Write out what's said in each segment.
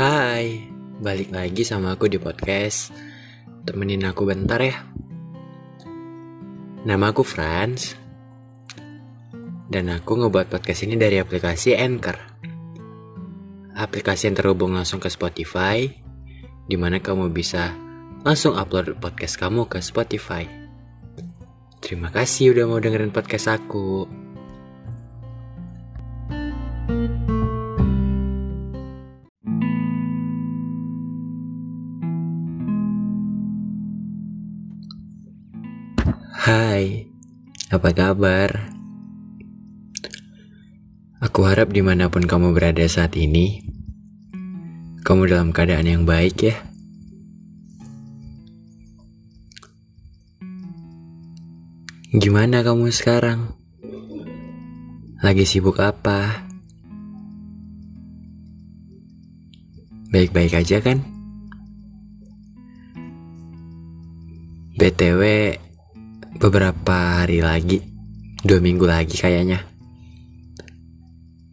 Hai, balik lagi sama aku di podcast. Temenin aku bentar ya. Nama aku Franz. Dan aku ngebuat podcast ini dari aplikasi Anchor. Aplikasi yang terhubung langsung ke Spotify, di mana kamu bisa langsung upload podcast kamu ke Spotify. Terima kasih udah mau dengerin podcast aku. Apa kabar? Aku harap di mana pun kamu berada saat ini, kamu dalam keadaan yang baik ya. Gimana kamu sekarang? Lagi sibuk apa? Baik-baik aja kan? BTW, beberapa hari lagi, dua minggu lagi kayaknya,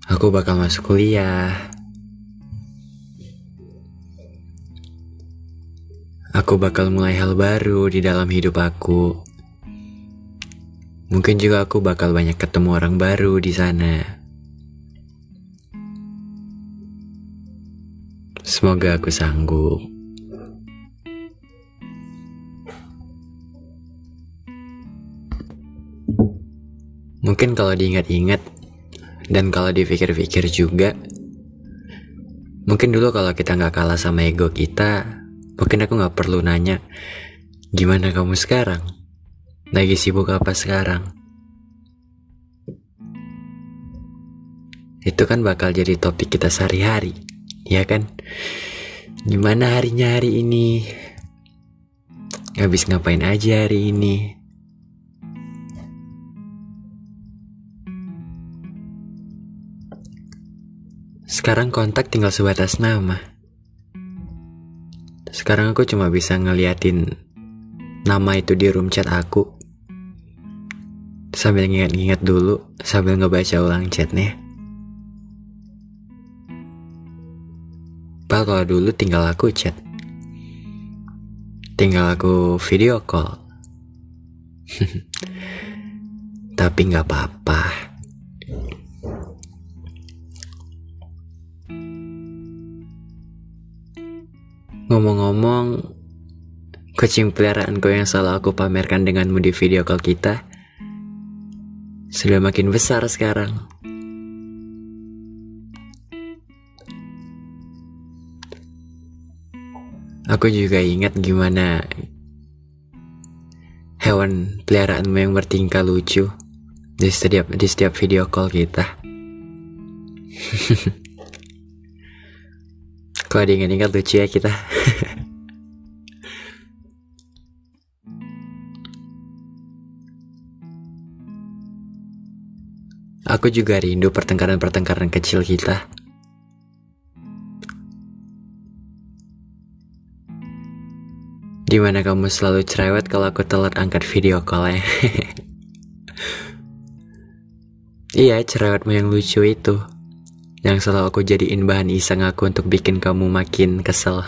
aku bakal masuk kuliah. Aku bakal mulai hal baru di dalam hidup aku. Mungkin juga aku bakal banyak ketemu orang baru di sana. Semoga aku sanggup. Mungkin kalau diingat-ingat dan kalau dipikir-pikir juga, mungkin dulu kalau kita nggak kalah sama ego kita, mungkin aku nggak perlu nanya, gimana kamu sekarang? Lagi sibuk apa sekarang? Itu kan bakal jadi topik kita sehari-hari, ya kan? Gimana harinya hari ini? Habis ngapain aja hari ini? Sekarang kontak tinggal sebatas nama. Sekarang aku cuma bisa ngeliatin nama itu di room chat aku. Sambil nginget-nginget dulu, sambil ngebaca ulang chatnya. Padahal kalau dulu tinggal aku chat. Tinggal aku video call. Tapi nggak apa-apa. Ngomong-ngomong, kucing peliharaanku yang selalu aku pamerkan denganmu di video call kita sudah makin besar sekarang. Aku juga ingat gimana hewan peliharaanmu yang bertingkah lucu di setiap di setiap video call kita. Kalau diingat-ingat lucu ya kita. Aku juga rindu pertengkaran-pertengkaran kecil kita. Di mana kamu selalu cerewet kalau aku telat angkat video call ya. iya, cerewetmu yang lucu itu. Yang selalu aku jadiin bahan iseng aku untuk bikin kamu makin kesel.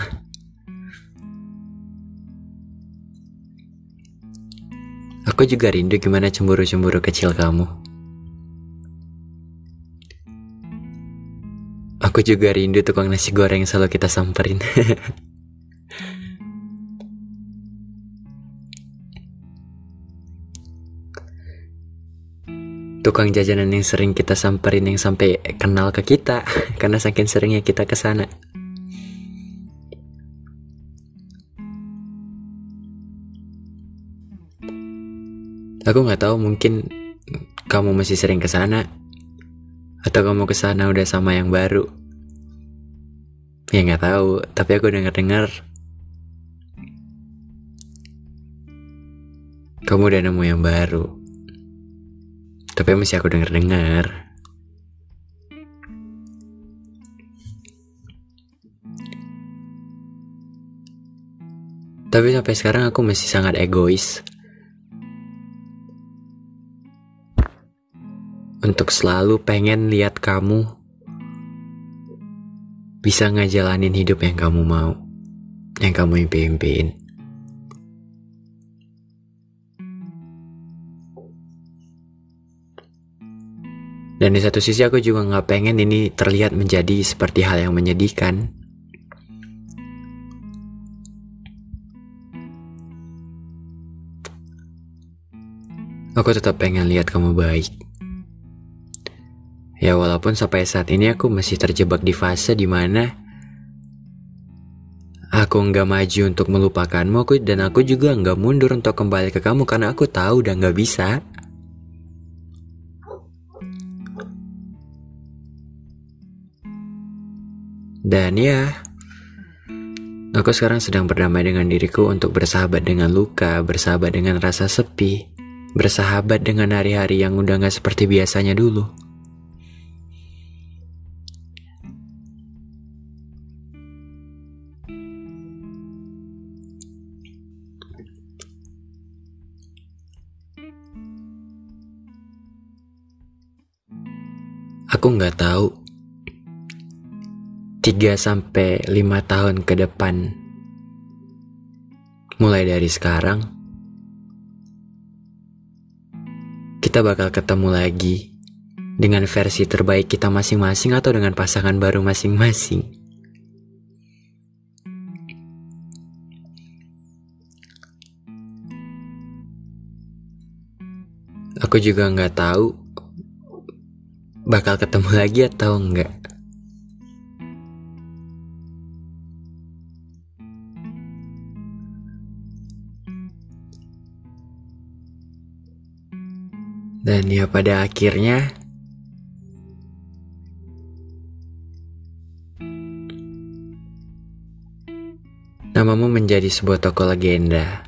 Aku juga rindu gimana cemburu-cemburu kecil kamu. Aku juga rindu tukang nasi goreng yang selalu kita samperin. tukang jajanan yang sering kita samperin yang sampai kenal ke kita karena saking seringnya kita ke sana. Aku nggak tahu mungkin kamu masih sering ke sana atau kamu ke sana udah sama yang baru. Ya nggak tahu, tapi aku dengar-dengar kamu udah nemu yang baru. Tapi masih aku denger-dengar. Tapi sampai sekarang aku masih sangat egois. Untuk selalu pengen lihat kamu bisa ngejalanin hidup yang kamu mau, yang kamu impi-impiin. Dan di satu sisi aku juga nggak pengen ini terlihat menjadi seperti hal yang menyedihkan. Aku tetap pengen lihat kamu baik. Ya walaupun sampai saat ini aku masih terjebak di fase di mana aku nggak maju untuk melupakanmu aku dan aku juga nggak mundur untuk kembali ke kamu karena aku tahu udah nggak bisa. Dan ya, aku sekarang sedang berdamai dengan diriku untuk bersahabat dengan luka, bersahabat dengan rasa sepi, bersahabat dengan hari-hari yang udah gak seperti biasanya dulu. Aku nggak tahu 3 sampai 5 tahun ke depan. Mulai dari sekarang kita bakal ketemu lagi dengan versi terbaik kita masing-masing atau dengan pasangan baru masing-masing. Aku juga nggak tahu bakal ketemu lagi atau enggak. Dan ya pada akhirnya Namamu menjadi sebuah toko legenda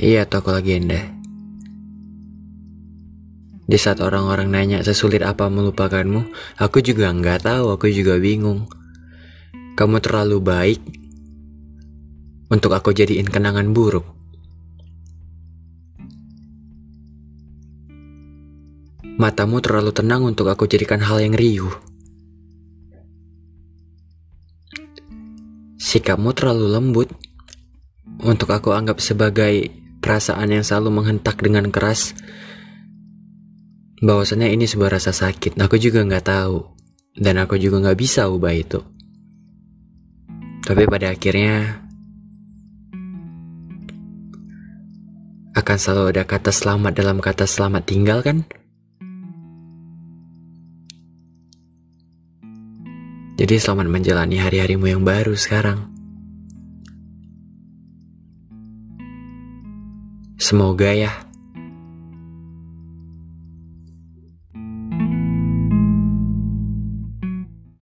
Iya toko legenda Di saat orang-orang nanya sesulit apa melupakanmu Aku juga nggak tahu, aku juga bingung Kamu terlalu baik Untuk aku jadiin kenangan buruk Matamu terlalu tenang untuk aku jadikan hal yang riuh. Sikapmu terlalu lembut untuk aku anggap sebagai perasaan yang selalu menghentak dengan keras. Bahwasannya ini sebuah rasa sakit. Aku juga nggak tahu dan aku juga nggak bisa ubah itu. Tapi pada akhirnya akan selalu ada kata selamat dalam kata selamat tinggal kan? Jadi selamat menjalani hari-harimu yang baru sekarang. Semoga ya